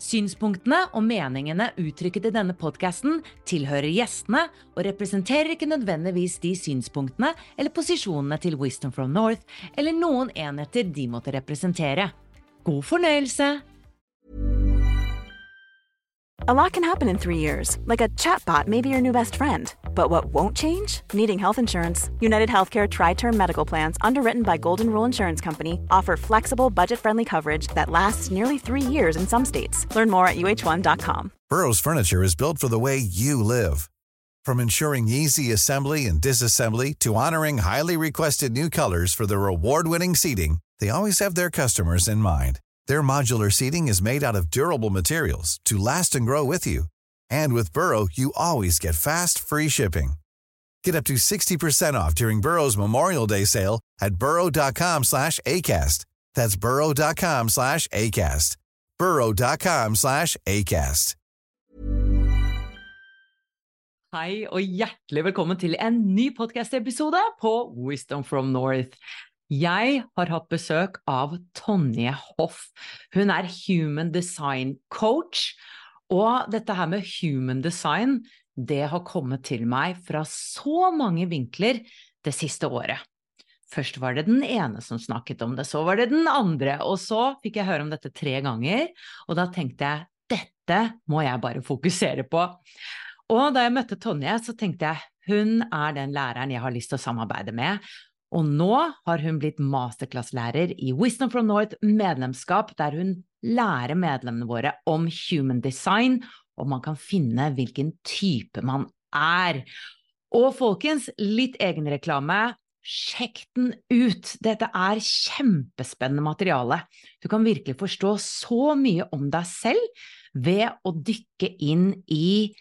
Synspunktene og meningene uttrykket i denne podkasten tilhører gjestene og representerer ikke nødvendigvis de synspunktene eller posisjonene til Wisdom from North eller noen enheter de måtte representere. God fornøyelse! A lot can happen in three years, like a chatbot may be your new best friend. But what won't change? Needing health insurance. United Healthcare Tri Term Medical Plans, underwritten by Golden Rule Insurance Company, offer flexible, budget friendly coverage that lasts nearly three years in some states. Learn more at uh1.com. Burrow's furniture is built for the way you live. From ensuring easy assembly and disassembly to honoring highly requested new colors for their award winning seating, they always have their customers in mind. Their modular seating is made out of durable materials to last and grow with you. And with Burrow, you always get fast, free shipping. Get up to 60% off during Burrow's Memorial Day sale at burrow.com slash ACAST. That's burrow.com slash ACAST. burrow.com slash ACAST. Hei og hjertelig velkommen til en ny podcast-episode på Wisdom from North. Jeg har hatt besøk av Tonje Hoff. Hun er human design coach. Og dette her med human design, det har kommet til meg fra så mange vinkler det siste året. Først var det den ene som snakket om det, så var det den andre, og så fikk jeg høre om dette tre ganger, og da tenkte jeg dette må jeg bare fokusere på. Og da jeg møtte Tonje, så tenkte jeg hun er den læreren jeg har lyst til å samarbeide med. Og nå har hun blitt masterclass-lærer i Wisdom from North medlemskap, der hun lærer medlemmene våre om human design, og man kan finne hvilken type man er. Og folkens, litt egenreklame. Sjekk den ut! Dette er kjempespennende materiale. Du kan virkelig forstå så mye om deg selv ved å dykke inn i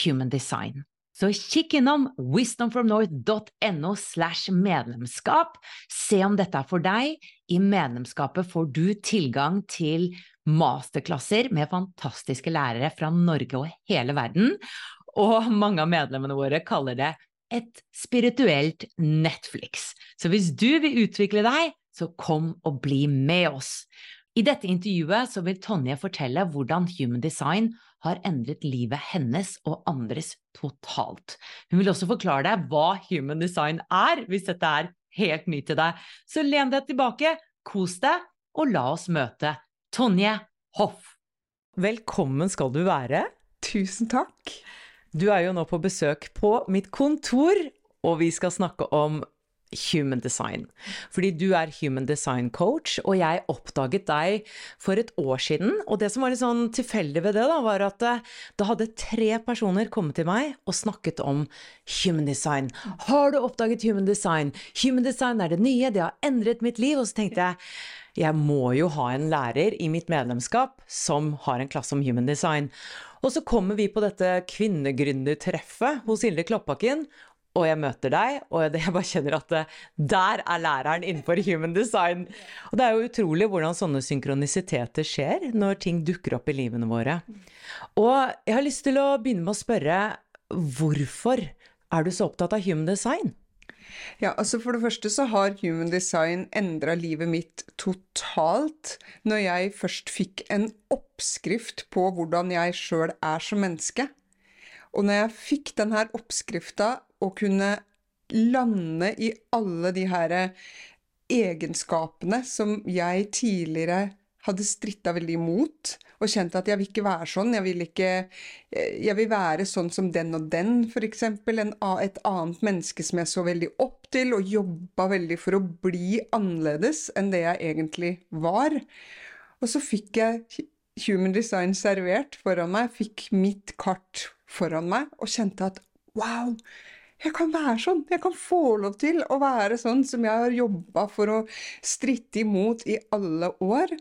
human design. Så kikk innom wisdomfromnorth.no slash medlemskap. Se om dette er for deg. I medlemskapet får du tilgang til masterklasser med fantastiske lærere fra Norge og hele verden. Og mange av medlemmene våre kaller det et spirituelt Netflix. Så hvis du vil utvikle deg, så kom og bli med oss. I dette intervjuet vil Tonje fortelle hvordan human design har endret livet hennes og andres totalt. Hun vil også forklare deg hva human design er, hvis dette er helt ny til deg. Så len deg tilbake, kos deg, og la oss møte Tonje Hoff. Velkommen skal du være. Tusen takk. Du er jo nå på besøk på mitt kontor, og vi skal snakke om human design. Fordi du er human design coach, og jeg oppdaget deg for et år siden. Og det som var litt sånn tilfeldig ved det, da, var at eh, da hadde tre personer kommet til meg og snakket om human design. Har du oppdaget human design? Human design er det nye, det har endret mitt liv. Og så tenkte jeg jeg må jo ha en lærer i mitt medlemskap som har en klasse om human design. Og så kommer vi på dette kvinnegründertreffet hos Hilde Kloppakken, og jeg møter deg, og jeg bare kjenner at eh, der er læreren innenfor human design. Og det er jo utrolig hvordan sånne synkronisiteter skjer når ting dukker opp i livene våre. Og jeg har lyst til å begynne med å spørre hvorfor er du så opptatt av human design? Ja, altså For det første så har human design endra livet mitt totalt når jeg først fikk en oppskrift på hvordan jeg sjøl er som menneske. Og når jeg fikk denne oppskrifta og kunne lande i alle de her egenskapene som jeg tidligere hadde stritta veldig imot, og kjent at jeg vil ikke være sånn. Jeg vil, ikke, jeg vil være sånn som den og den, f.eks. Et annet menneske som jeg så veldig opp til, og jobba veldig for å bli annerledes enn det jeg egentlig var. Og så fikk jeg Human Design servert foran meg, fikk mitt kart foran meg, og kjente at wow! jeg kan være sånn. Jeg kan få lov til å være sånn som jeg har jobba for å stritte imot i alle år.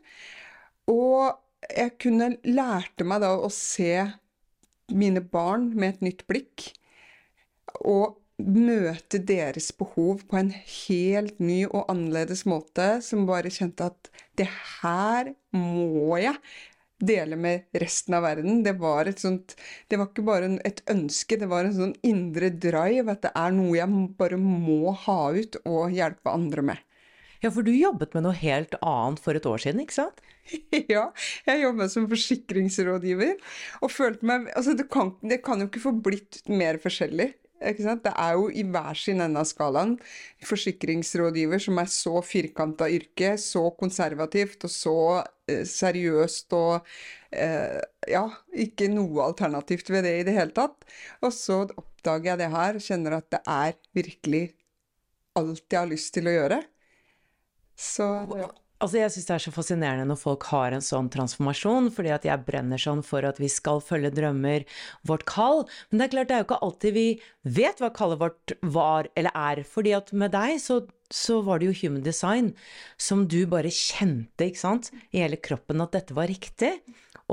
Og jeg kunne lærte meg da å se mine barn med et nytt blikk. Og møte deres behov på en helt ny og annerledes måte, som bare kjente at det her må jeg dele med resten av verden. Det var et sånt Det var ikke bare et ønske, det var en sånn indre drive. At det er noe jeg bare må ha ut og hjelpe andre med. Ja, for du jobbet med noe helt annet for et år siden, ikke sant? ja, jeg jobbet som forsikringsrådgiver. Og følte meg Altså, det kan, det kan jo ikke få blitt mer forskjellig. Det er jo i hver sin ende av skalaen. Forsikringsrådgiver som er så firkanta yrke, så konservativt og så eh, seriøst og eh, Ja, ikke noe alternativt ved det i det hele tatt. Og så oppdager jeg det her, kjenner at det er virkelig alt jeg har lyst til å gjøre. Så ja. Altså, jeg syns det er så fascinerende når folk har en sånn transformasjon, fordi at jeg brenner sånn for at vi skal følge drømmer, vårt kall. Men det er klart, det er jo ikke alltid vi vet hva kallet vårt var eller er. fordi at med deg så, så var det jo human design som du bare kjente, ikke sant, i hele kroppen at dette var riktig.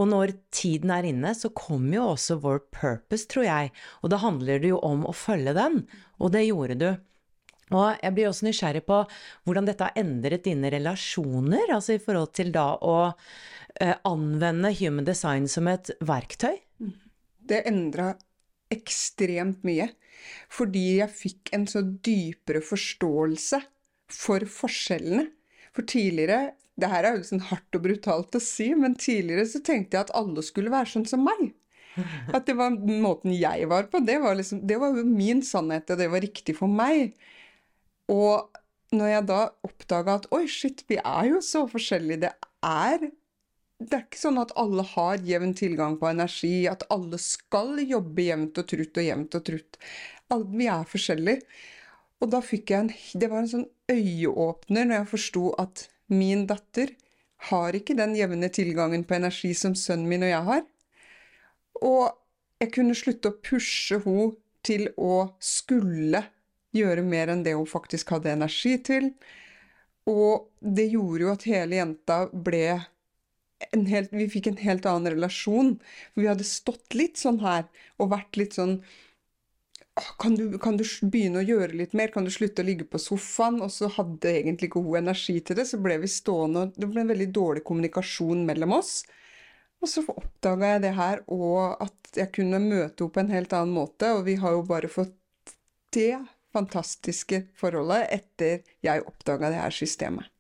Og når tiden er inne, så kommer jo også vår purpose, tror jeg. Og da handler det jo om å følge den, og det gjorde du. Og jeg blir også nysgjerrig på hvordan dette har endret dine relasjoner, altså i forhold til da å eh, anvende human design som et verktøy? Det endra ekstremt mye. Fordi jeg fikk en så dypere forståelse for forskjellene. For tidligere Det her er jo sånn hardt og brutalt å si, men tidligere så tenkte jeg at alle skulle være sånn som meg. At det var måten jeg var på. Det var, liksom, det var jo min sannhet, og det var riktig for meg. Og når jeg da oppdaga at oi, shit, vi er jo så forskjellige. Det er det er ikke sånn at alle har jevn tilgang på energi, at alle skal jobbe jevnt og trutt og jevnt og trutt. Vi er forskjellige. Og da fikk jeg en Det var en sånn øyeåpner når jeg forsto at min datter har ikke den jevne tilgangen på energi som sønnen min og jeg har. Og jeg kunne slutte å pushe henne til å skulle gjøre mer enn det hun faktisk hadde energi til. Og det gjorde jo at hele jenta ble en helt, Vi fikk en helt annen relasjon. For vi hadde stått litt sånn her og vært litt sånn kan du, kan du, begynne å gjøre litt mer? Kan du slutte å ligge på sofaen? Og så hadde egentlig ikke hun energi til det, så ble vi stående og Det ble en veldig dårlig kommunikasjon mellom oss. Og så oppdaga jeg det her, og at jeg kunne møte henne på en helt annen måte. Og vi har jo bare fått det fantastiske forholdet etter jeg oppdaga det her systemet.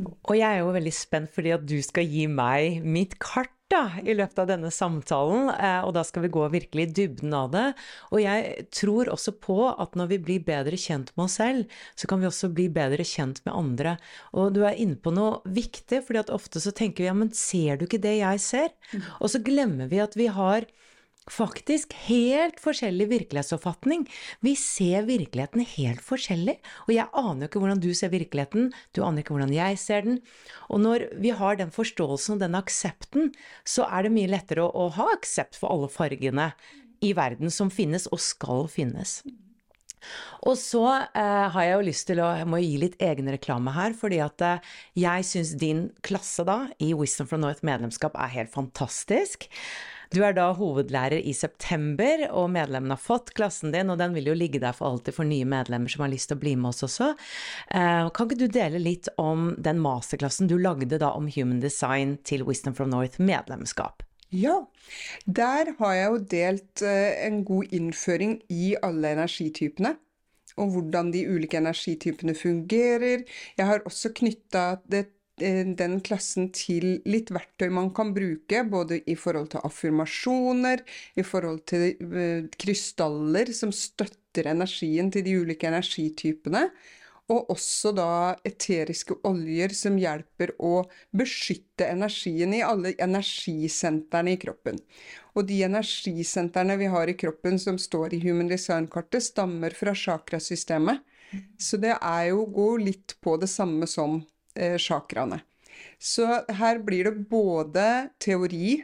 Og jeg er jo veldig spent fordi at du skal gi meg mitt kart da, i løpet av denne samtalen, eh, og da skal vi gå virkelig i dybden av det. Og jeg tror også på at når vi blir bedre kjent med oss selv, så kan vi også bli bedre kjent med andre. Og du er inne på noe viktig, fordi at ofte så tenker vi ja, men ser du ikke det jeg ser? Mm. Og så glemmer vi at vi har faktisk helt forskjellig virkelighetsoppfatning. Vi ser virkeligheten helt forskjellig, og jeg aner jo ikke hvordan du ser virkeligheten, du aner ikke hvordan jeg ser den. Og når vi har den forståelsen og den aksepten, så er det mye lettere å, å ha aksept for alle fargene i verden som finnes og skal finnes. Og så eh, har jeg jo lyst til å jeg må gi litt egenreklame her, fordi at eh, jeg syns din klasse da, i Wisdom from North medlemskap, er helt fantastisk. Du er da hovedlærer i september, og medlemmene har fått klassen din, og den vil jo ligge der for alltid for nye medlemmer som har lyst til å bli med oss også. Eh, kan ikke du dele litt om den masterklassen du lagde da om human design til Wisdom from North medlemskap? Ja, der har jeg jo delt eh, en god innføring i alle energitypene og hvordan de ulike energitypene fungerer. Jeg har også knytta det den klassen til litt verktøy man kan bruke, både i forhold til affirmasjoner, i forhold til eh, krystaller som støtter energien til de ulike energitypene, og også da eteriske oljer som hjelper å beskytte energien i alle energisentrene i kroppen. Og de energisentrene vi har i kroppen som står i Human Design-kartet, stammer fra chakrasystemet. Så det er jo å gå litt på det samme som eh, chakraene. Så her blir det både teori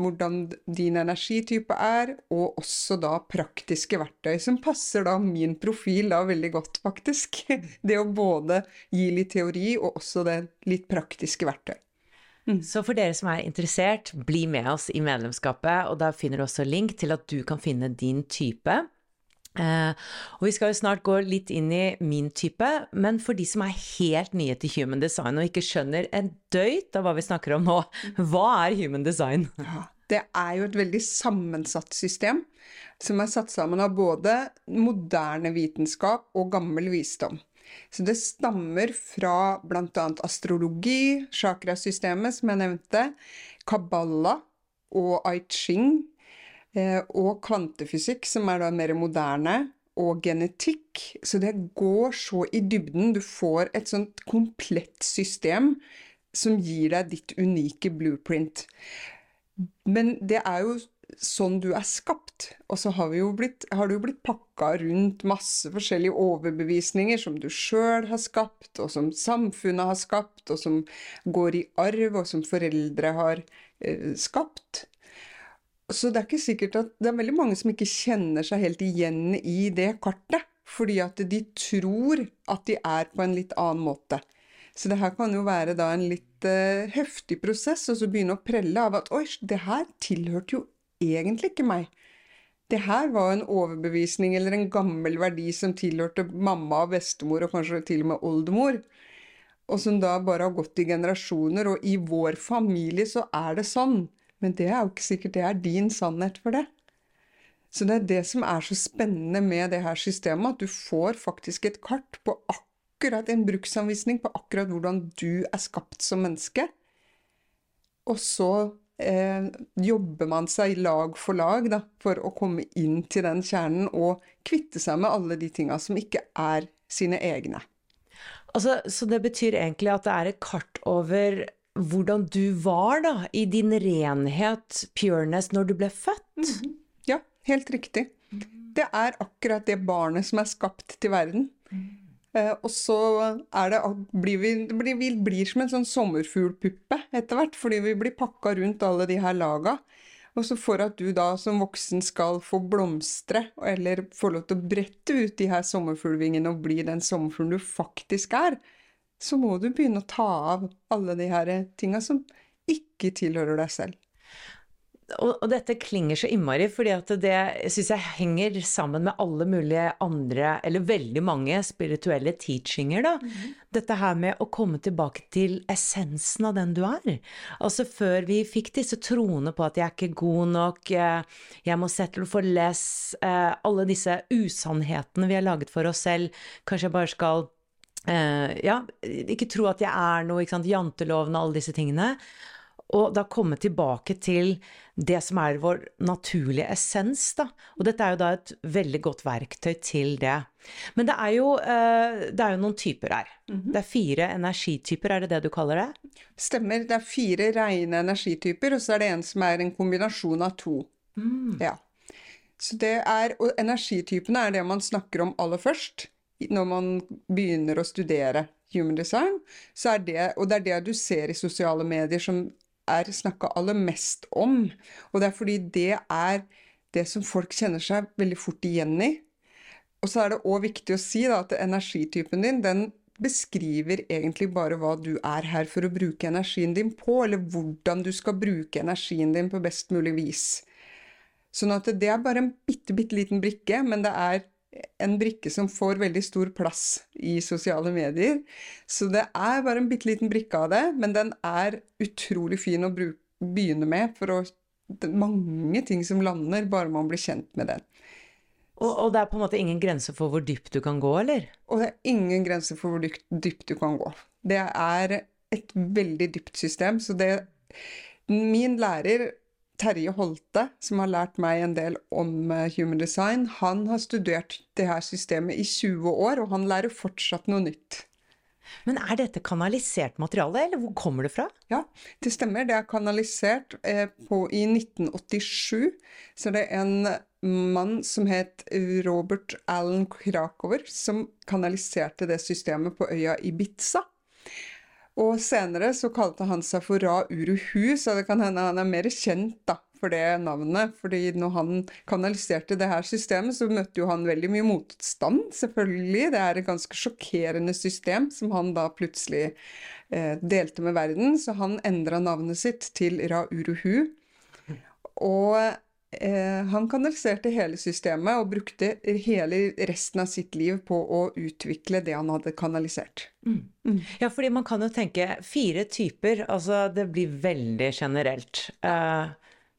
hvordan din energitype er, og også da praktiske verktøy, som passer da min profil da veldig godt, faktisk. Det å både gi litt teori, og også det litt praktiske verktøy. Så for dere som er interessert, bli med oss i medlemskapet, og da finner du også link til at du kan finne din type. Eh, og vi skal jo snart gå litt inn i min type, men for de som er helt nye til human design og ikke skjønner en døyt av hva vi snakker om nå, hva er human design? Ja, det er jo et veldig sammensatt system, som er satt sammen av både moderne vitenskap og gammel visdom. Så det stammer fra bl.a. astrologi, chakrasystemet, som jeg nevnte, kabbala og ai ching, eh, og kvantefysikk, som er da mer moderne, og genetikk. Så det går så i dybden. Du får et sånt komplett system som gir deg ditt unike blueprint. Men det er jo sånn du er skapt. Og så har, blitt, har du jo blitt pakka rundt masse forskjellige overbevisninger som du sjøl har skapt, og som samfunnet har skapt, og som går i arv, og som foreldre har eh, skapt. Så det er ikke sikkert at Det er veldig mange som ikke kjenner seg helt igjen i det kartet. Fordi at de tror at de er på en litt annen måte. Så det her kan jo være da en litt uh, heftig prosess, og så begynne å prelle av at oi, det her tilhørte jo egentlig ikke meg. Det her var en overbevisning eller en gammel verdi som tilhørte mamma og bestemor og kanskje til og med oldemor, og som da bare har gått i generasjoner, og i vår familie så er det sånn, men det er jo ikke sikkert det er din sannhet for det. Så det er det som er så spennende med det her systemet, at du får faktisk et kart på akkurat en bruksanvisning på akkurat hvordan du er skapt som menneske. Og så eh, jobber man seg lag for lag da, for å komme inn til den kjernen og kvitte seg med alle de tinga som ikke er sine egne. Altså, så det betyr egentlig at det er et kart over hvordan du var da, i din renhet, pureness, når du ble født? Mm -hmm. Ja, helt riktig. Det er akkurat det barnet som er skapt til verden. Mm. Eh, og så det, blir vi, blir, vi blir som en sånn sommerfuglpuppe etter hvert, fordi vi blir pakka rundt alle de her laga. Og så for at du da som voksen skal få blomstre, eller få lov til å brette ut de her sommerfuglvingene og bli den sommerfuglen du faktisk er, så må du begynne å ta av alle de her tinga som ikke tilhører deg selv og, og, dette klinger så innmari, fordi at det syns jeg henger sammen med alle mulige andre, eller veldig mange spirituelle teachinger, da. Mm -hmm. Dette her med å komme tilbake til essensen av den du er. Altså før vi fikk disse troene på at jeg er ikke god nok, eh, jeg må settle for less, eh, alle disse usannhetene vi har laget for oss selv, kanskje jeg bare skal Uh, ja, ikke tro at jeg er noe, ikke sant, janteloven og alle disse tingene. Og da komme tilbake til det som er vår naturlige essens, da. Og dette er jo da et veldig godt verktøy til det. Men det er jo, eh, det er jo noen typer her. Mm -hmm. Det er fire energityper, er det det du kaller det? Stemmer. Det er fire rene energityper, og så er det en som er en kombinasjon av to. Mm. Ja. Så det er, og energitypene er det man snakker om aller først når man begynner å studere human design, så er det, og det er det du ser i sosiale medier som er snakka aller mest om. Og det er fordi det er det som folk kjenner seg veldig fort igjen i. Og så er det òg viktig å si da, at energitypen din den beskriver egentlig bare hva du er her for å bruke energien din på, eller hvordan du skal bruke energien din på best mulig vis. Sånn at det er bare en bitte, bitte liten brikke, men det er en brikke som får veldig stor plass i sosiale medier. Så det er bare en bitte liten brikke av det, men den er utrolig fin å begynne med. For å, det er mange ting som lander bare man blir kjent med den. Og, og, det er på en måte ingen grense for hvor dypt du kan gå, eller? Og det er ingen grense for hvor dypt, dypt du kan gå. Det er et veldig dypt system. Så det Min lærer Terje Holte, som har lært meg en del om eh, human design, han har studert det her systemet i 20 år, og han lærer fortsatt noe nytt. Men er dette kanalisert materiale, eller hvor kommer det fra? Ja, det stemmer. Det er kanalisert eh, på, i 1987. Så det er en mann som het Robert Allen Krakover, som kanaliserte det systemet på øya Ibiza. Og senere så kalte han seg for Ra Uruhu, så det kan hende han er mer kjent da, for det navnet. fordi når han kanaliserte det her systemet, så møtte jo han veldig mye motstand, selvfølgelig. Det er et ganske sjokkerende system som han da plutselig eh, delte med verden, så han endra navnet sitt til Ra Uruhu. Og eh, han kanaliserte hele systemet og brukte hele resten av sitt liv på å utvikle det han hadde kanalisert. Ja, fordi man kan jo tenke fire typer, altså det blir veldig generelt. Eh,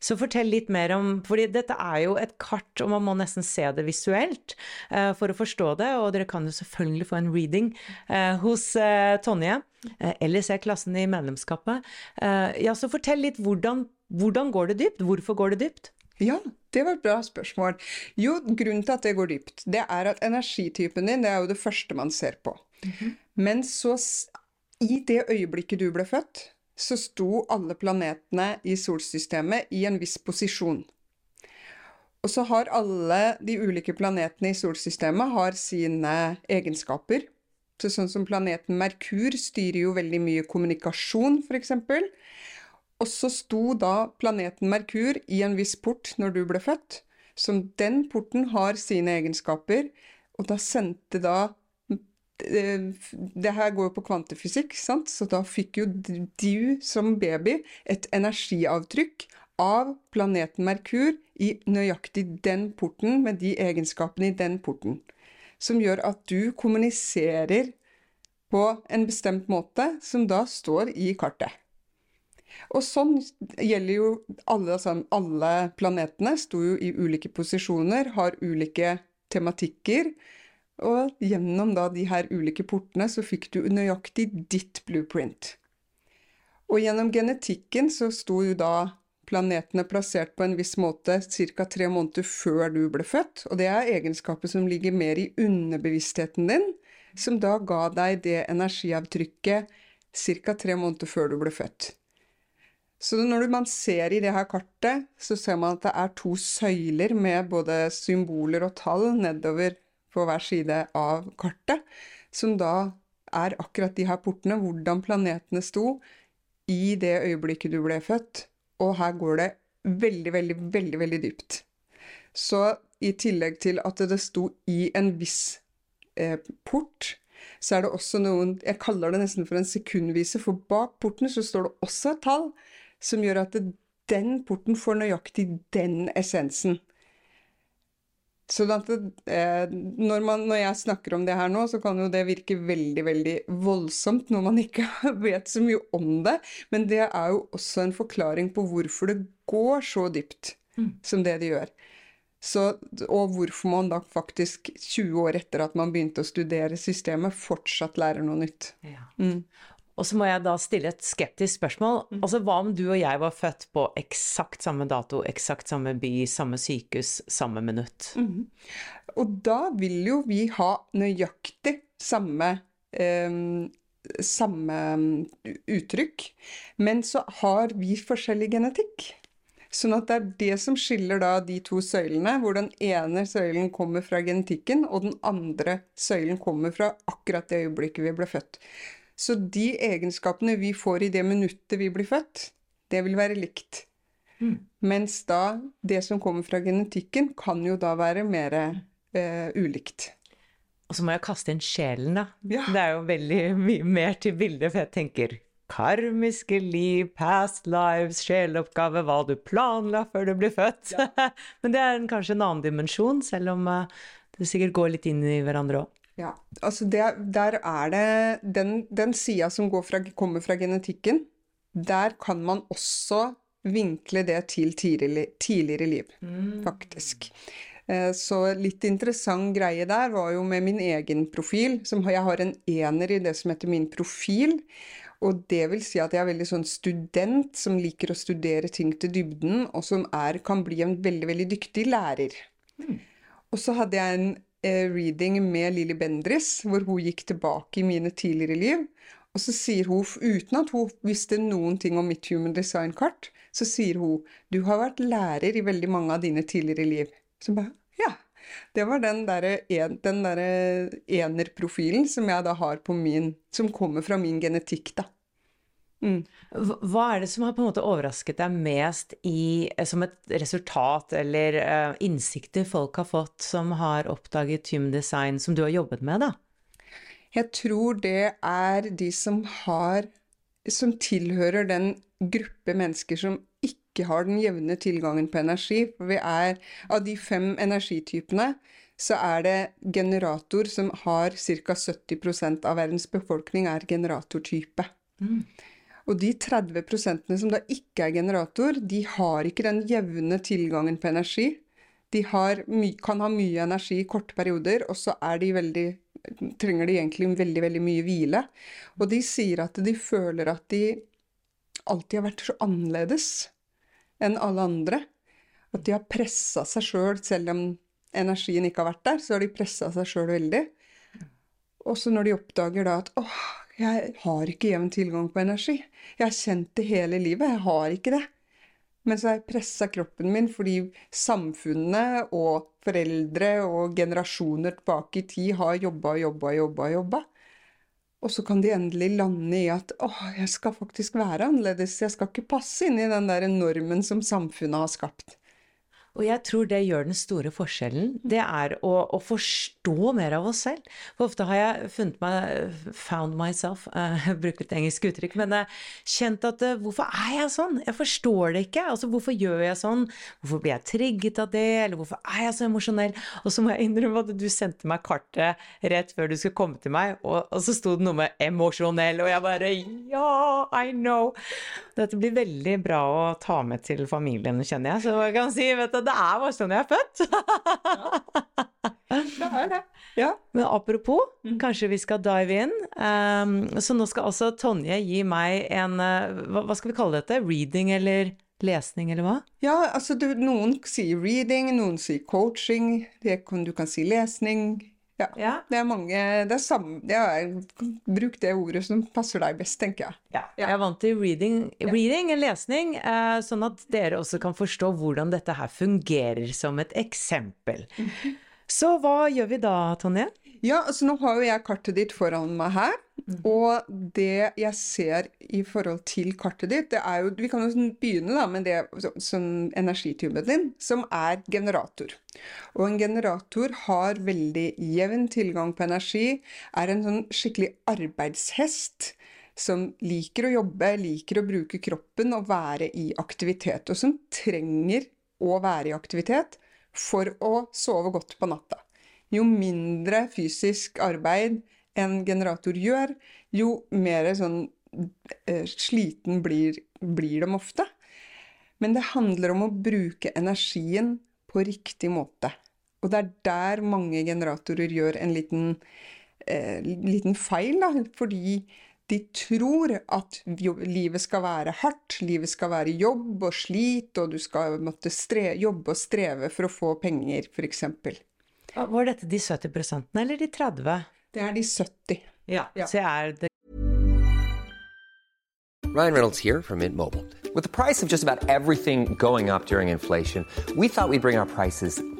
så fortell litt mer om fordi dette er jo et kart, og man må nesten se det visuelt eh, for å forstå det. Og dere kan jo selvfølgelig få en reading eh, hos eh, Tonje, eh, eller se klassen i medlemskapet. Eh, ja, så fortell litt hvordan, hvordan går det dypt? Hvorfor går det dypt? Ja, det var et bra spørsmål. Jo, grunnen til at det går dypt, det er at energitypen din, det er jo det første man ser på. Men så, i det øyeblikket du ble født, så sto alle planetene i solsystemet i en viss posisjon. Og så har alle de ulike planetene i solsystemet har sine egenskaper. Så sånn som planeten Merkur styrer jo veldig mye kommunikasjon, f.eks. Og så sto da planeten Merkur i en viss port når du ble født, som den porten har sine egenskaper, og da sendte da Det her går jo på kvantefysikk, sant? så da fikk jo du som baby et energiavtrykk av planeten Merkur i nøyaktig den porten, med de egenskapene i den porten, som gjør at du kommuniserer på en bestemt måte, som da står i kartet. Og sånn gjelder jo alle, altså alle planetene. Sto jo i ulike posisjoner, har ulike tematikker. Og gjennom da de her ulike portene så fikk du nøyaktig ditt blueprint. Og gjennom genetikken så sto jo da planetene plassert på en viss måte ca. tre måneder før du ble født. Og det er egenskaper som ligger mer i underbevisstheten din, som da ga deg det energiavtrykket ca. tre måneder før du ble født. Så når man ser i det her kartet, så ser man at det er to søyler med både symboler og tall nedover på hver side av kartet, som da er akkurat de her portene, hvordan planetene sto i det øyeblikket du ble født. Og her går det veldig, veldig, veldig, veldig dypt. Så i tillegg til at det sto i en viss eh, port, så er det også noen Jeg kaller det nesten for en sekundvise, for bak porten så står det også et tall som gjør at det, den porten får nøyaktig den essensen. Så at det, eh, når, man, når jeg snakker om det her nå, så kan jo det virke veldig, veldig voldsomt når man ikke vet så mye om det, men det er jo også en forklaring på hvorfor det går så dypt som det det gjør. Så, og hvorfor man da faktisk 20 år etter at man begynte å studere systemet, fortsatt lærer noe nytt. Mm. Og så må jeg da stille et skeptisk spørsmål. Altså, hva om du og jeg var født på eksakt samme dato, eksakt samme by, samme sykehus, samme minutt? Og da vil jo vi ha nøyaktig samme eh, samme mm, uttrykk, men så har vi forskjellig genetikk. Sånn at det er det som skiller da de to søylene, hvor den ene søylen kommer fra genetikken, og den andre søylen kommer fra akkurat det øyeblikket vi ble født. Så de egenskapene vi får i det minuttet vi blir født, det vil være likt. Mens da det som kommer fra genetikken, kan jo da være mer eh, ulikt. Og så må jeg kaste inn sjelen, da. Ja. Det er jo veldig mye mer til bildet, for jeg tenker karmiske liv, past lives, sjeleoppgave, hva du planla før du ble født. Men det er en, kanskje en annen dimensjon, selv om eh, det sikkert går litt inn i hverandre òg. Ja, altså det, der er det Den, den sida som går fra, kommer fra genetikken, der kan man også vinkle det til tidligere, tidligere liv, faktisk. Eh, Så litt interessant greie der var jo med min egen profil. Som jeg har en ener i det som heter min profil. Og det vil si at jeg er veldig sånn student som liker å studere ting til dybden, og som er, kan bli en veldig, veldig dyktig lærer. Og så hadde jeg en reading med Lilly Bendris, hvor hun gikk tilbake i mine tidligere liv. Og så sier hun, uten at hun visste noen ting om mitt Human Design-kart, så sier hun du har vært lærer i veldig mange av dine tidligere liv. Så bare ja. Det var den derre der den enerprofilen som jeg da har på min Som kommer fra min genetikk, da. Mm. Hva- er det som har på en måte overrasket deg mest i, eh, som et resultat eller uh, innsikter folk har fått som har oppdaget Human Design, som du har jobbet med, da? Jeg tror det er de som har Som tilhører den gruppe mennesker som ikke har den jevne tilgangen på energi. For vi er Av de fem energitypene så er det generator som har ca. 70 av verdens befolkning er generatortype. Og de 30% som da ikke er generator, de har ikke den jevne tilgangen på energi. De kan ha mye energi i korte perioder, og så er de veldig trenger de egentlig veldig, veldig mye hvile. Og de sier at de føler at de alltid har vært så annerledes enn alle andre. At de har pressa seg sjøl, selv, selv om energien ikke har vært der, så har de pressa seg sjøl veldig. Og så når de oppdager da at åh, jeg har ikke jevn tilgang på energi. Jeg har kjent det hele livet, jeg har ikke det. Men så har jeg pressa kroppen min fordi samfunnet og foreldre og generasjoner tilbake i tid har jobba og jobba og jobba. jobba. Og så kan de endelig lande i at åh, jeg skal faktisk være annerledes. Jeg skal ikke passe inn i den der normen som samfunnet har skapt. Og jeg tror det gjør den store forskjellen. Det er å, å forstå mer av oss selv. For ofte har jeg funnet meg Found myself. uh, bruker et engelsk uttrykk. Men uh, kjent at uh, hvorfor er jeg sånn? Jeg forstår det ikke. Altså hvorfor gjør jeg sånn? Hvorfor blir jeg trigget av det? Eller hvorfor er jeg så emosjonell? Og så må jeg innrømme at du sendte meg kartet rett før du skulle komme til meg, og, og så sto det noe med 'emosjonell', og jeg bare Ja, I know! Dette blir veldig bra å ta med til familien, kjenner jeg. Så jeg kan si, vet du, det er bare sånn jeg er født. Det er det. Ja. Men apropos, kanskje vi skal dive in. Um, så nå skal altså Tonje gi meg en uh, hva, hva skal vi kalle dette? Reading eller lesning, eller hva? Ja, altså du, noen sier reading, noen sier coaching, det du kan si lesning. Ja, Ja. det er mange Det er samme det er, Bruk det ordet som passer deg best, tenker jeg. Ja, jeg er vant til reading, reading en lesning, eh, sånn at dere også kan forstå hvordan dette her fungerer som et eksempel. Så hva gjør vi da, Tonje? Ja, altså nå har jo jeg kartet ditt foran meg her, og det jeg ser i forhold til kartet ditt, det er jo Vi kan jo sånn begynne da med det så- som energitypen din, som er generator. Og en generator har veldig jevn tilgang på energi, er en sånn skikkelig arbeidshest. Som liker å jobbe, liker å bruke kroppen og være i aktivitet. Og som trenger å være i aktivitet for å sove godt på natta. Jo mindre fysisk arbeid en generator gjør, jo mer sånn eh, sliten blir, blir de ofte. Men det handler om å bruke energien på riktig måte. Og det er der mange generatorer gjør en liten, eh, liten feil, da, fordi de tror at livet skal være hardt, livet skal være jobb og slit, og du skal måtte jobbe og streve for å få penger, f.eks. Var dette de 70 eller de 30 Det er de 70. Ja. Ja. Så er det Ryan Reynolds here from Mint Mobile. With the price of just about everything going up during inflation, we thought we'd bring our prices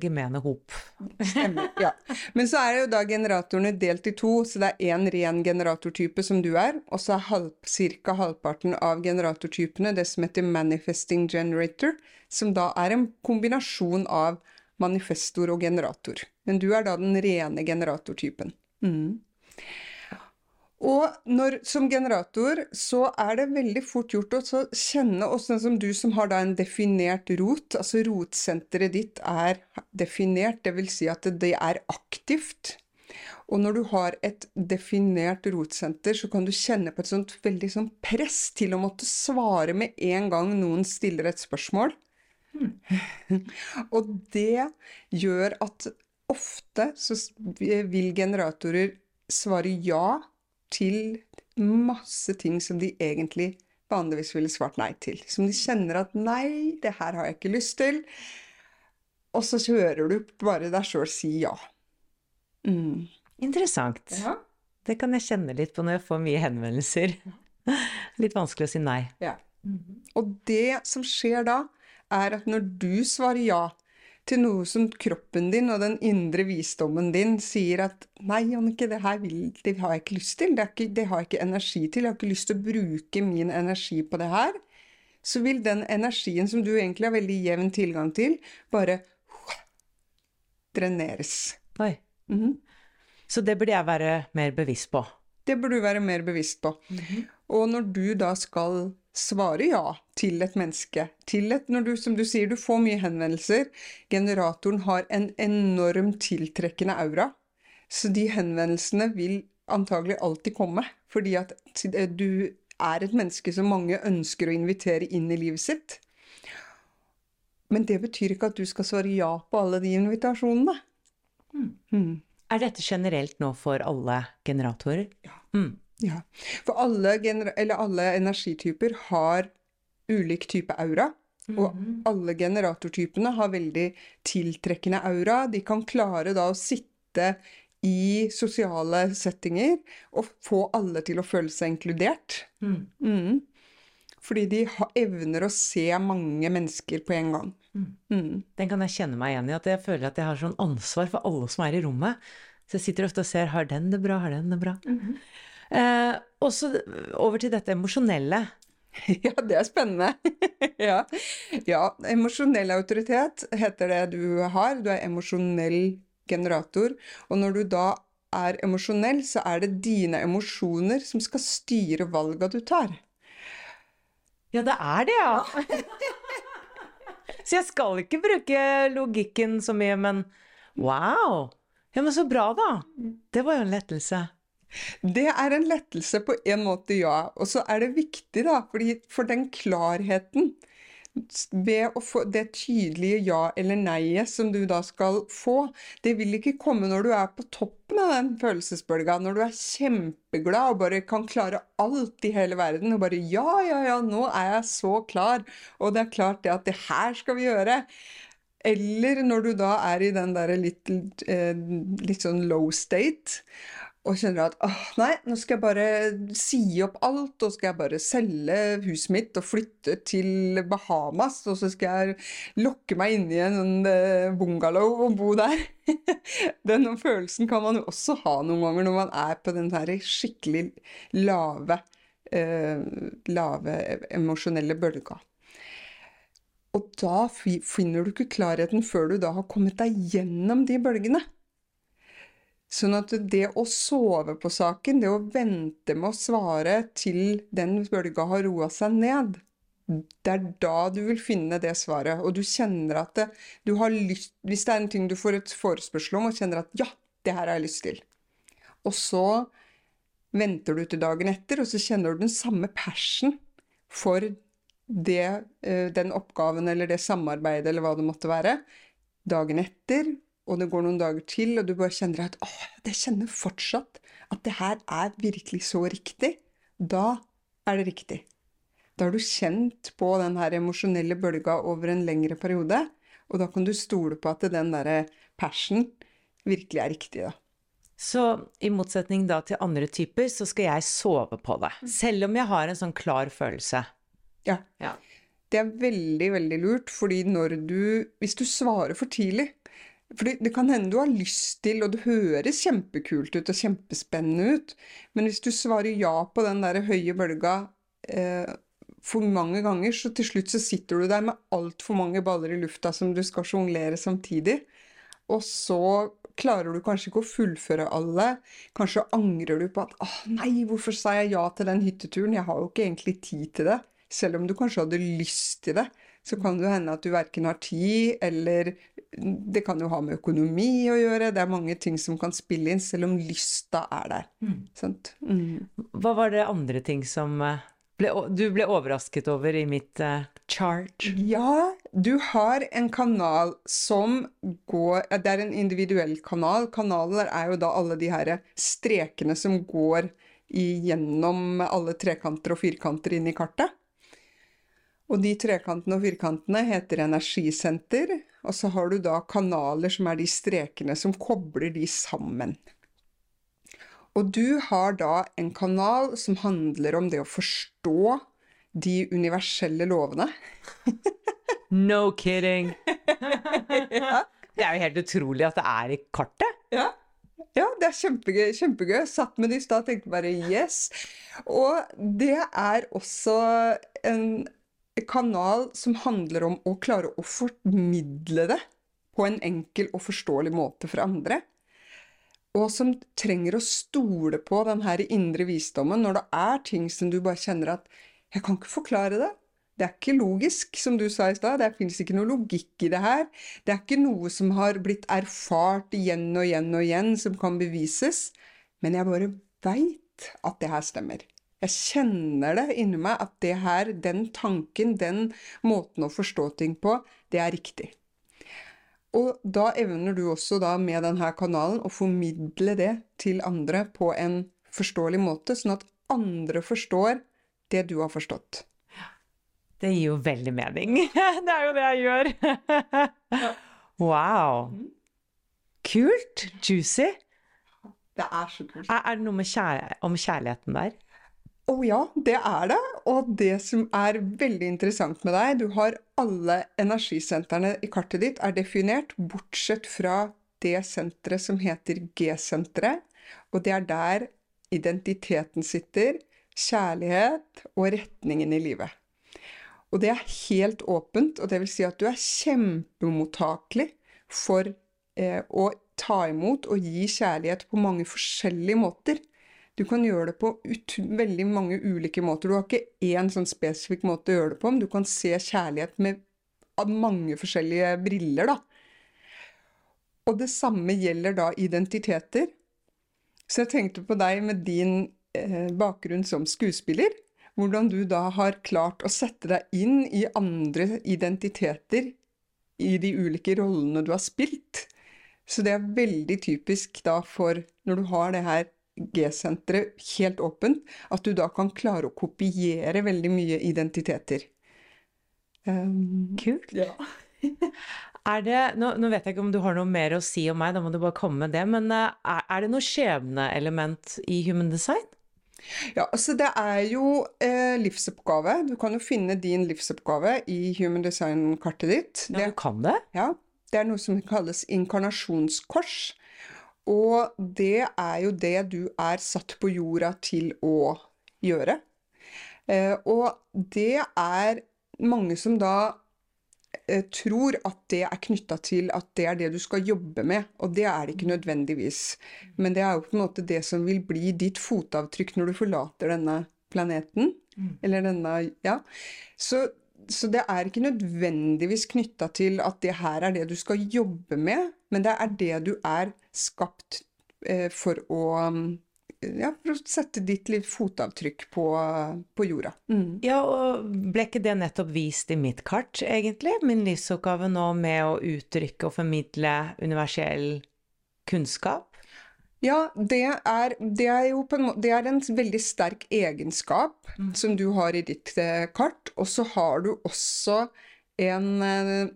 gemene hop. Stemmer, ja. Men så er jo da generatorene delt i to, så det er én ren generatortype som du er, og så er halv, ca. halvparten av generatortypene det som heter manifesting generator, som da er en kombinasjon av manifestor og generator. Men du er da den rene generatortypen. Og når, som generator så er det veldig fort gjort å kjenne oss, sånn som du som har da en definert rot, altså rotsenteret ditt er definert, vil si at det er aktivt. Og når du har et definert rotsenter, så kan du kjenne på et sånt veldig sånn press til å måtte svare med en gang noen stiller et spørsmål. Og det gjør at ofte så vil generatorer svare ja til masse ting som de egentlig vanligvis ville svart nei til. Som de kjenner at nei, det her har jeg ikke lyst til. Og så hører du bare deg sjøl si ja. Mm. Interessant. Ja. Det kan jeg kjenne litt på når jeg får mye henvendelser. Litt vanskelig å si nei. Ja. Og det som skjer da, er at når du svarer ja til noe som kroppen din og den indre visdommen din sier at nei, Jannicke, det her vil, det har jeg ikke lyst til, det, ikke, det har jeg ikke energi til, jeg har ikke lyst til å bruke min energi på det her, så vil den energien som du egentlig har veldig jevn tilgang til, bare dreneres. Oi. Mhm. Så det burde jeg være mer bevisst på. Det burde du være mer bevisst på. Og når du da skal svare ja til et menneske, til et, når du, som du sier, du får mye henvendelser, generatoren har en enorm tiltrekkende aura, så de henvendelsene vil antagelig alltid komme, fordi at du er et menneske som mange ønsker å invitere inn i livet sitt. Men det betyr ikke at du skal svare ja på alle de invitasjonene. Mm. Er dette generelt nå for alle generatorer? Ja. Mm. Ja, for alle, eller alle energityper har ulik type aura. Og alle generatortypene har veldig tiltrekkende aura. De kan klare da å sitte i sosiale settinger og få alle til å føle seg inkludert. Mm. Fordi de har evner å se mange mennesker på en gang. Mm. Den kan jeg kjenne meg igjen i, at jeg føler at jeg har sånn ansvar for alle som er i rommet. Så jeg sitter ofte og ser har den det bra, har den det bra. Eh, og så over til dette emosjonelle. Ja, det er spennende. ja. ja, emosjonell autoritet heter det du har. Du er emosjonell generator. Og når du da er emosjonell, så er det dine emosjoner som skal styre valga du tar. Ja, det er det, ja! så jeg skal ikke bruke logikken så mye, men wow! Ja, men så bra, da! Det var jo en lettelse. Det er en lettelse på en måte, ja. Og så er det viktig, da, for den klarheten ved å få det tydelige ja eller nei-et som du da skal få, det vil ikke komme når du er på toppen av den følelsesbølga, når du er kjempeglad og bare kan klare alt i hele verden, og bare ja, ja, ja, nå er jeg så klar, og det er klart det at det her skal vi gjøre. Eller når du da er i den derre litt, eh, litt sånn low state, og kjenner at åh, nei, nå skal jeg bare si opp alt, og skal jeg bare selge huset mitt og flytte til Bahamas, og så skal jeg lokke meg inn i en eh, bungalow og bo der. Den følelsen kan man jo også ha noen ganger når man er på den her skikkelig lave, eh, lave emosjonelle bølga. Og da finner du ikke klarheten før du da har kommet deg gjennom de bølgene. Sånn at det å sove på saken, det å vente med å svare til den bølga har roa seg ned, det er da du vil finne det svaret. Og du kjenner at det, du har lyst Hvis det er en ting du får et forespørsel om, og kjenner at ja, det her har jeg lyst til. Og så venter du til dagen etter, og så kjenner du den samme passion for det, eh, den oppgaven eller det samarbeidet eller hva det måtte være, dagen etter, og det går noen dager til, og du bare kjenner at åh, jeg kjenner fortsatt at det her er virkelig så riktig, da er det riktig. Da har du kjent på den her emosjonelle bølga over en lengre periode, og da kan du stole på at den derre passion virkelig er riktig, da. Så i motsetning da til andre typer, så skal jeg sove på det. Selv om jeg har en sånn klar følelse. Ja. Ja. Det er veldig, veldig lurt, fordi når du Hvis du svarer for tidlig fordi det kan hende du har lyst til, og det høres kjempekult ut og kjempespennende ut, men hvis du svarer ja på den der høye bølga eh, for mange ganger, så til slutt så sitter du der med altfor mange baller i lufta som du skal sjonglere samtidig, og så klarer du kanskje ikke å fullføre alle. Kanskje angrer du på at 'Å nei, hvorfor sa jeg ja til den hytteturen? Jeg har jo ikke egentlig tid til det.' Selv om du kanskje hadde lyst til det, så kan det hende at du verken har tid, eller det kan jo ha med økonomi å gjøre. Det er mange ting som kan spille inn, selv om lysta er der. Sant? Mm. Hva var det andre ting som eh, ble, du ble overrasket over i mitt uh, chart? Ja, du har en kanal som går Det er en individuell kanal. Kanaler er jo da alle de her strekene som går igjennom alle trekanter og firkanter inn i kartet. Og de trekantene og firkantene heter energisenter, og så har du da kanaler som er de strekene som kobler de sammen. Og du har da en kanal som handler om det å forstå de universelle lovene. No kidding! Det er jo helt utrolig at det er i kartet. Ja. Ja, det er kjempegøy. kjempegøy. Satt med det i stad og tenkte bare yes. Og det er også en kanal som handler om å klare å formidle det på en enkel og forståelig måte for andre. Og som trenger å stole på den her indre visdommen når det er ting som du bare kjenner at 'Jeg kan ikke forklare det'. Det er ikke logisk, som du sa i stad. Det fins ikke noe logikk i det her. Det er ikke noe som har blitt erfart igjen og igjen og igjen, som kan bevises. Men jeg bare veit at det her stemmer. Jeg kjenner det inni meg at det her, den tanken, den måten å forstå ting på, det er riktig. Og da evner du også da med denne kanalen å formidle det til andre på en forståelig måte, sånn at andre forstår det du har forstått. Det gir jo veldig mening. Det er jo det jeg gjør. Wow. Kult. Juicy. Det er så kult. Er, det noe kjær om kjærligheten der? Å oh, ja, det er det. Og det som er veldig interessant med deg, du har alle energisentrene i kartet ditt er definert, bortsett fra det senteret som heter G-senteret. Og det er der identiteten sitter, kjærlighet og retningen i livet. Og det er helt åpent, og det vil si at du er kjempemottakelig for eh, å ta imot og gi kjærlighet på mange forskjellige måter. Du kan gjøre det på veldig mange ulike måter. Du har ikke én sånn spesifikk måte å gjøre det på, men du kan se kjærlighet med mange forskjellige briller, da. Og det samme gjelder da identiteter. Så jeg tenkte på deg med din eh, bakgrunn som skuespiller. Hvordan du da har klart å sette deg inn i andre identiteter i de ulike rollene du har spilt. Så det er veldig typisk da for når du har det her G-senteret helt åpent, at du da kan klare å kopiere veldig mye identiteter. Um, Kult. Ja. det, nå, nå, vet jeg ikke om du har noe mer å si om meg, da må du bare komme med det. Men uh, er, er det noe skjebneelement i human design? Ja, altså det er jo eh, livsoppgave. Du kan jo finne din livsoppgave i human design-kartet ditt. Ja, du kan det? Ja. Det er noe som kalles inkarnasjonskors. Og det er jo det du er satt på jorda til å gjøre. Eh, og det er mange som da eh, tror at det er knytta til at det er det du skal jobbe med, og det er det ikke nødvendigvis. Men det er jo på en måte det som vil bli ditt fotavtrykk når du forlater denne planeten. Mm. Eller denne Ja. Så, så det er ikke nødvendigvis knytta til at det her er det du skal jobbe med, men det er det du er skapt eh, for å ja, for å sette ditt litt fotavtrykk på, på jorda. Mm. Ja, og ble ikke det nettopp vist i mitt kart, egentlig? Min livsoppgave nå med å uttrykke og formidle universell kunnskap? Ja, det er, det er jo på en Det er en veldig sterk egenskap mm. som du har i ditt eh, kart, og så har du også en eh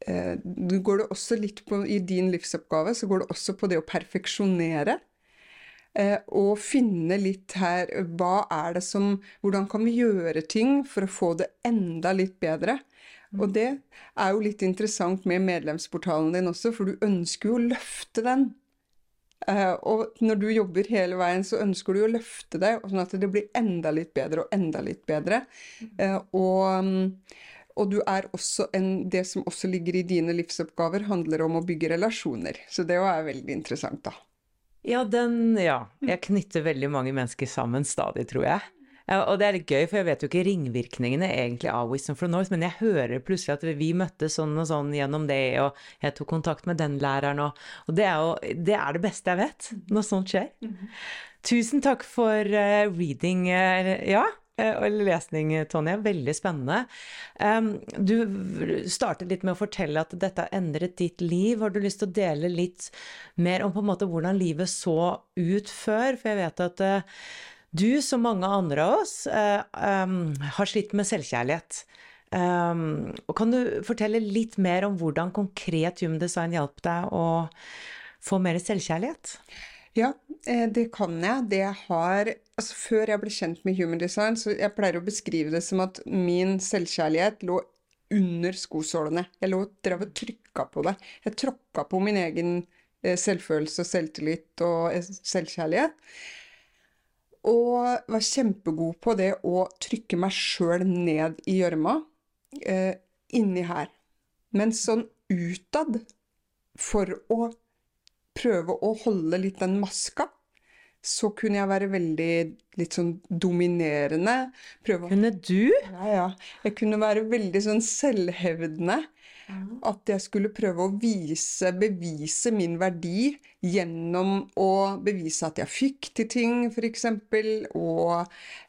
du går det også litt på, I din livsoppgave så går det også på det å perfeksjonere. Eh, og finne litt her hva er det som Hvordan kan vi gjøre ting for å få det enda litt bedre? Og mm. det er jo litt interessant med medlemsportalen din også, for du ønsker jo å løfte den. Uh, og når du jobber hele veien, så ønsker du å løfte det, sånn at det blir enda litt bedre og enda litt bedre. Uh, og, og, du er også en, det som også ligger i dine livsoppgaver, handler om å bygge relasjoner. Så det er veldig interessant, da. Ja, den Ja. Jeg knytter veldig mange mennesker sammen stadig, tror jeg. Og det er litt gøy, for jeg vet jo ikke ringvirkningene egentlig av Wisdom from North, men jeg hører plutselig at vi møttes sånn og sånn gjennom det, og jeg tok kontakt med den læreren, og, og det, er jo, det er det beste jeg vet, når sånt skjer. Mm -hmm. Tusen takk for uh, reading. Uh, ja, Eh, eller lesning, Tonje. Veldig spennende. Du startet litt med å fortelle at dette har endret ditt liv. Har du lyst til å dele litt mer om på en måte hvordan livet så ut før? For jeg vet at eh, du, som mange andre av oss, eh, har slitt med selvkjærlighet. Og kan du fortelle litt mer om hvordan konkret Human Design hjalp deg å få mer selvkjærlighet? Ja, eh, det kan jeg. Det har Altså, før jeg ble kjent med Human Design, så jeg pleier å beskrive det som at min selvkjærlighet lå under skosålene. Jeg lå og drev og trykka på det. Jeg tråkka på min egen eh, selvfølelse og selvtillit og eh, selvkjærlighet. Og var kjempegod på det å trykke meg sjøl ned i gjørma eh, inni her. Men sånn utad, for å prøve å holde litt den maska, så kunne jeg være veldig litt sånn dominerende. Prøve Kunne du? Ja, ja. Jeg kunne være veldig sånn selvhevdende. At jeg skulle prøve å vise, bevise min verdi gjennom å bevise at jeg fikk til ting, f.eks. Og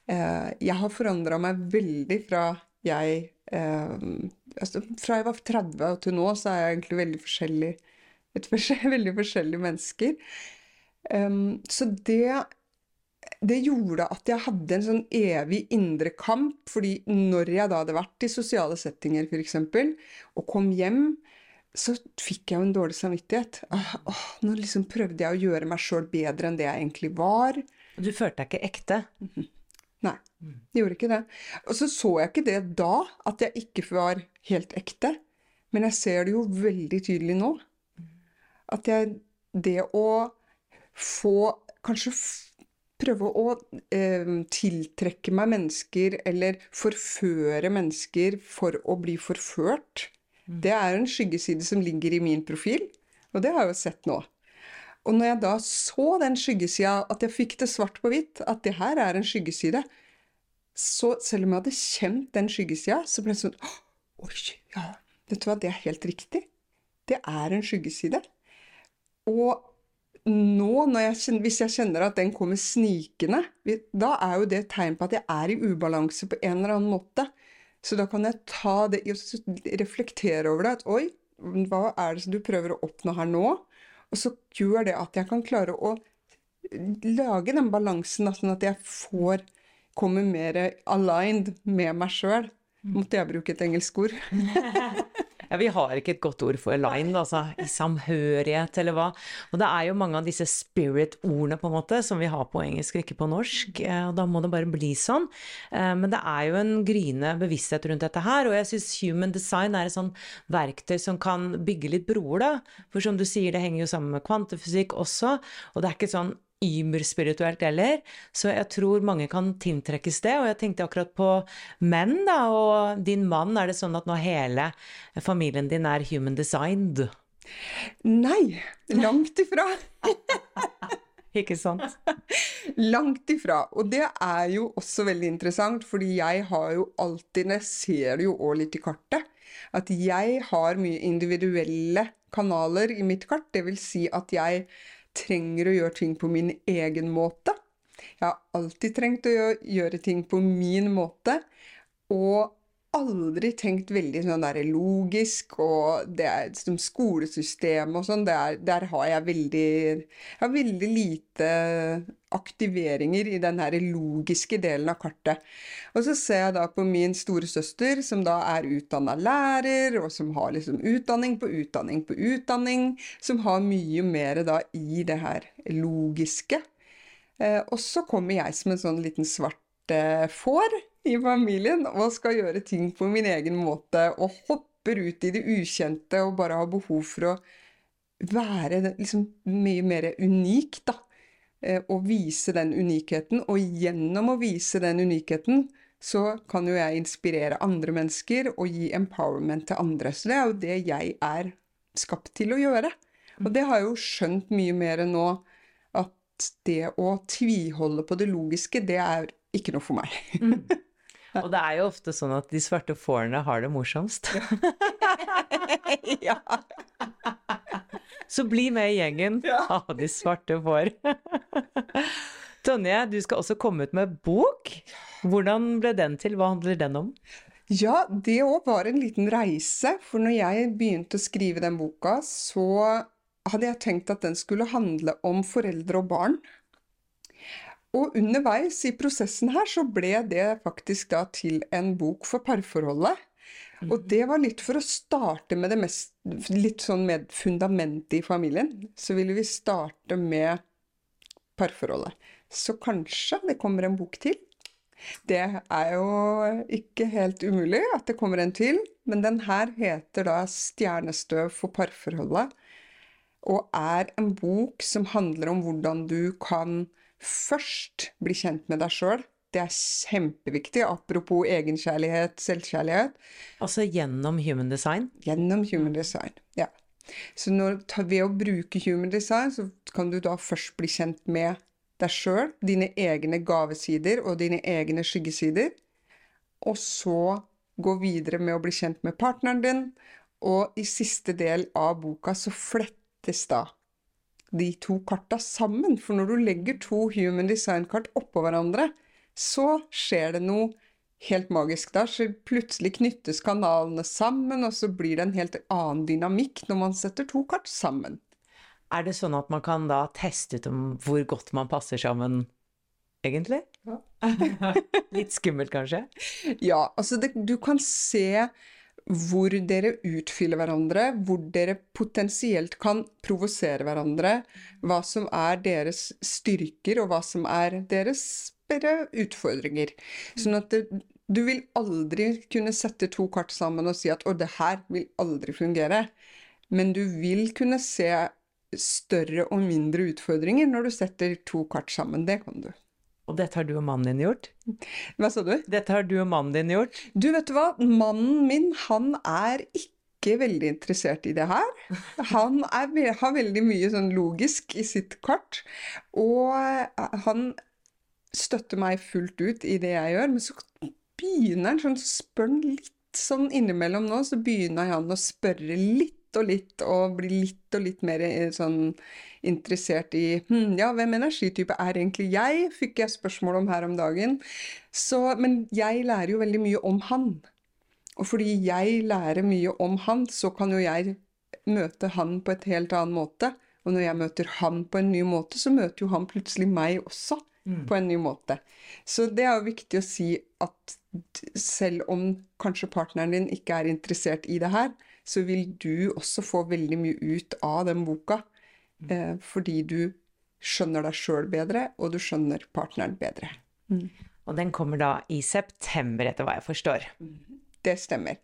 eh, jeg har forandra meg veldig fra jeg eh, altså, Fra jeg var 30 og til nå, så er jeg egentlig veldig forskjellig. Et forskjell, veldig forskjellige mennesker. Um, så det det gjorde at jeg hadde en sånn evig indre kamp, fordi når jeg da hadde vært i sosiale settinger f.eks., og kom hjem, så fikk jeg jo en dårlig samvittighet. Åh, åh, nå liksom prøvde jeg å gjøre meg sjøl bedre enn det jeg egentlig var. Du følte deg ikke ekte? Nei, jeg gjorde ikke det. Og så så jeg ikke det da, at jeg ikke var helt ekte. Men jeg ser det jo veldig tydelig nå. At jeg Det å få Kanskje prøve å eh, tiltrekke meg mennesker, eller forføre mennesker for å bli forført. Det er en skyggeside som ligger i min profil, og det har jeg jo sett nå. Og når jeg da så den skyggesida, at jeg fikk det svart på hvitt, at det her er en skyggeside, så selv om jeg hadde kjent den skyggesida, så ble det sånn Oi, ja, vet du hva, det er helt riktig. Det er en skyggeside. Og nå, jeg kjenner, hvis jeg kjenner at den kommer snikende, da er jo det et tegn på at jeg er i ubalanse på en eller annen måte. Så da kan jeg ta det reflektere over det. At oi, hva er det som du prøver å oppnå her nå? Og så gjør det at jeg kan klare å lage den balansen, sånn at jeg får komme mer aligned med meg sjøl. Måtte jeg bruke et engelsk ord? Ja, vi har ikke et godt ord for line, altså i samhørighet eller hva. Og det er jo mange av disse spirit-ordene på en måte som vi har på engelsk og ikke på norsk, eh, og da må det bare bli sånn. Eh, men det er jo en gryende bevissthet rundt dette her, og jeg syns human design er et sånn verktøy som kan bygge litt broer, da. For som du sier, det henger jo sammen med kvantefysikk også, og det er ikke sånn überspirituelt heller. Så jeg tror mange kan tiltrekkes det. Og jeg tenkte akkurat på menn, da. Og din mann, er det sånn at nå hele familien din er human designed? Nei, langt ifra. Ikke sant? Langt ifra. Og det er jo også veldig interessant, fordi jeg har jo alltid, jeg ser det jo òg litt i kartet, at jeg har mye individuelle kanaler i mitt kart. Det vil si at jeg trenger å gjøre ting på min egen måte. Jeg har alltid trengt å gjøre ting på min måte, og aldri tenkt veldig sånn der logisk, og det er som skolesystem og sånn, der, har jeg veldig Jeg har veldig lite aktiveringer i den her logiske delen av kartet. Og så ser jeg da på min store søster, som da er utdanna lærer, og som har liksom utdanning på utdanning på utdanning, som har mye mer da i det her logiske. Eh, og så kommer jeg som en sånn liten svart får i familien og skal gjøre ting på min egen måte og hopper ut i det ukjente og bare har behov for å være liksom mye mer unik, da. Og vise den unikheten. Og gjennom å vise den unikheten så kan jo jeg inspirere andre mennesker og gi empowerment til andre. Så det er jo det jeg er skapt til å gjøre. Og det har jeg jo skjønt mye mer nå, at det å tviholde på det logiske, det er ikke noe for meg. Og det er jo ofte sånn at de svarte fårene har det morsomst. ja. Så bli med i gjengen av de svarte får. Tonje, du skal også komme ut med bok. Hvordan ble den til? Hva handler den om? Ja, det òg var en liten reise. For når jeg begynte å skrive den boka, så hadde jeg tenkt at den skulle handle om foreldre og barn. Og underveis i prosessen her så ble det faktisk da til en bok for parforholdet. Og det var litt for å starte med det mest Litt sånn med fundamentet i familien. Så ville vi starte med parforholdet. Så kanskje det kommer en bok til. Det er jo ikke helt umulig at det kommer en til, men den her heter da 'Stjernestøv for parforholdet', og er en bok som handler om hvordan du kan først bli kjent med deg sjøl. Det er kjempeviktig, apropos egenkjærlighet, selvkjærlighet. Altså gjennom human design? Gjennom human design, ja. Så når, ved å bruke human design, så kan du da først bli kjent med deg sjøl, dine egne gavesider og dine egne skyggesider. Og så gå videre med å bli kjent med partneren din. Og i siste del av boka så flettes da de to karta sammen. For når du legger to human design-kart oppå hverandre, så skjer det noe helt magisk der. Så plutselig knyttes kanalene sammen, og så blir det en helt annen dynamikk når man setter to kart sammen. Er det sånn at man kan da teste ut om hvor godt man passer sammen, egentlig? Ja. Litt skummelt, kanskje? Ja, altså det, du kan se hvor dere utfyller hverandre, hvor dere potensielt kan provosere hverandre, hva som er deres styrker, og hva som er deres utfordringer. Sånn at det, du vil aldri kunne sette to kart sammen og si at 'å, det her vil aldri fungere'. Men du vil kunne se større og mindre utfordringer når du setter to kart sammen. Det kan du. Og dette har du og mannen din gjort? Hva sa du? Dette har du og mannen din gjort? Du, vet du hva? Mannen min, han er ikke veldig interessert i det her. Han er, har veldig mye sånn logisk i sitt kart. Og han støtter meg fullt ut i det jeg gjør. Men så begynner han sånn, spør han litt sånn innimellom nå, så begynner han å spørre litt og litt, og blir litt og litt mer eh, sånn interessert i hm, ja, hvem energitype er egentlig jeg, fikk jeg spørsmål om her om dagen. Så, men jeg lærer jo veldig mye om han. Og fordi jeg lærer mye om han, så kan jo jeg møte han på et helt annen måte. Og når jeg møter han på en ny måte, så møter jo han plutselig meg også mm. på en ny måte. Så det er jo viktig å si at selv om kanskje partneren din ikke er interessert i det her, så vil du også få veldig mye ut av den boka. Eh, fordi du skjønner deg sjøl bedre, og du skjønner partneren bedre. Mm. Og den kommer da i september, etter hva jeg forstår. Det stemmer.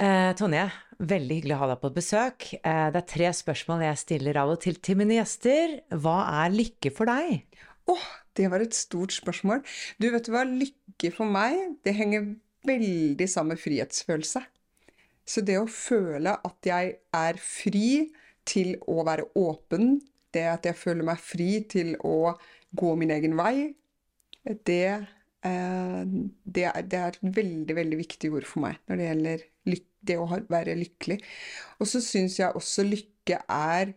Eh, Tonje, veldig hyggelig å ha deg på besøk. Eh, det er tre spørsmål jeg stiller av og til til mine gjester. Hva er lykke for deg? Åh, oh, det var et stort spørsmål. Du, vet hva, lykke for meg, det henger veldig sammen med frihetsfølelse. Så det å føle at jeg er fri til å være åpen, det at jeg føler meg fri til å gå min egen vei, det, eh, det, er, det er, et veldig, veldig viktig ord for meg når det gjelder det å være lykkelig. Og så syns jeg også lykke er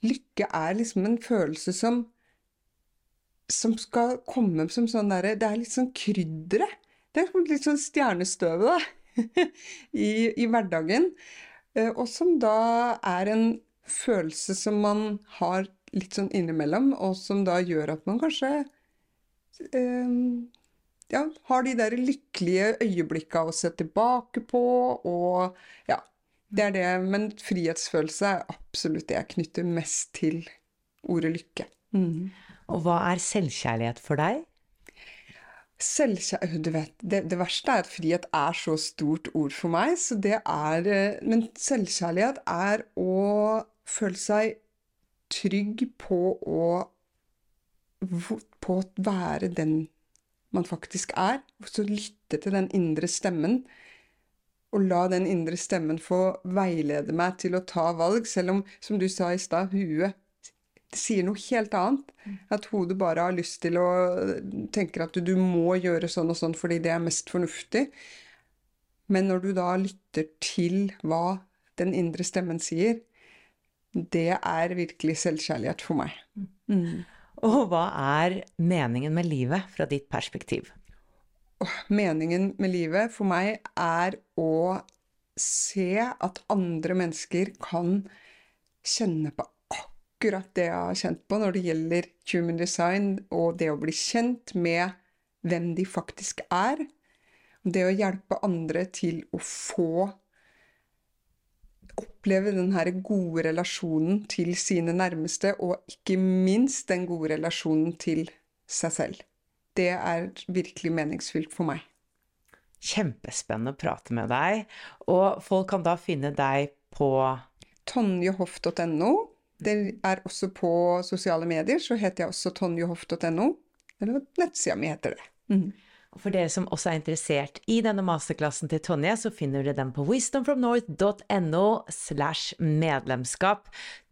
Lykke er liksom en følelse som som skal komme som sånn derre Det er litt sånn krydderet. Det er litt sånn stjernestøvet, da. i, i, hverdagen. Eh, og som da er en følelse som man har litt sånn innimellom, og som da gjør at man kanskje eh, ja, har de der lykkelige øyeblikka å se tilbake på, og ja. Det er det, men frihetsfølelse er absolutt det jeg knytter mest til ordet lykke. Mm. Og hva er selvkjærlighet for deg? Selvkjærlighet Du vet, det, det, verste er at frihet er så stort ord for meg, så det er eh, Men selvkjærlighet er å føle seg trygg på å På å være den man faktisk er. Og så lytte til den indre stemmen. Og la den indre stemmen få veilede meg til å ta valg, selv om, som du sa i stad, huet sier noe helt annet. At hodet bare har lyst til å tenke at du, du, må gjøre sånn og sånn fordi det er mest fornuftig. Men når du da lytter til hva den indre stemmen sier, det er virkelig selvkjærlighet for meg. Mm. Og hva er meningen med livet fra ditt perspektiv? Meningen med livet for meg er å se at andre mennesker kan kjenne på akkurat det jeg har kjent på når det gjelder human design og det å bli kjent med hvem de faktisk er. Det å hjelpe andre til å få oppleve den her gode relasjonen til sine nærmeste, og ikke minst den gode relasjonen til seg selv. Det er virkelig meningsfylt for meg. Kjempespennende å prate med deg. Og folk kan da finne deg på Tonjehoff.no. Det er også på sosiale medier, så heter jeg også tonjehoff.no. Eller nettsida mi heter det. Mm. Og For dere som også er interessert i denne masterklassen til Tonje, så finner dere den på wisdomfromnorth.no slash medlemskap.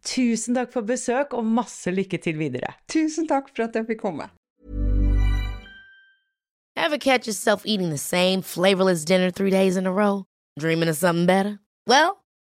Tusen takk for besøk, og masse lykke til videre. Tusen takk for at jeg fikk komme. Ever catch yourself eating the same flavorless dinner three days in a row? Dreaming of something better? Well,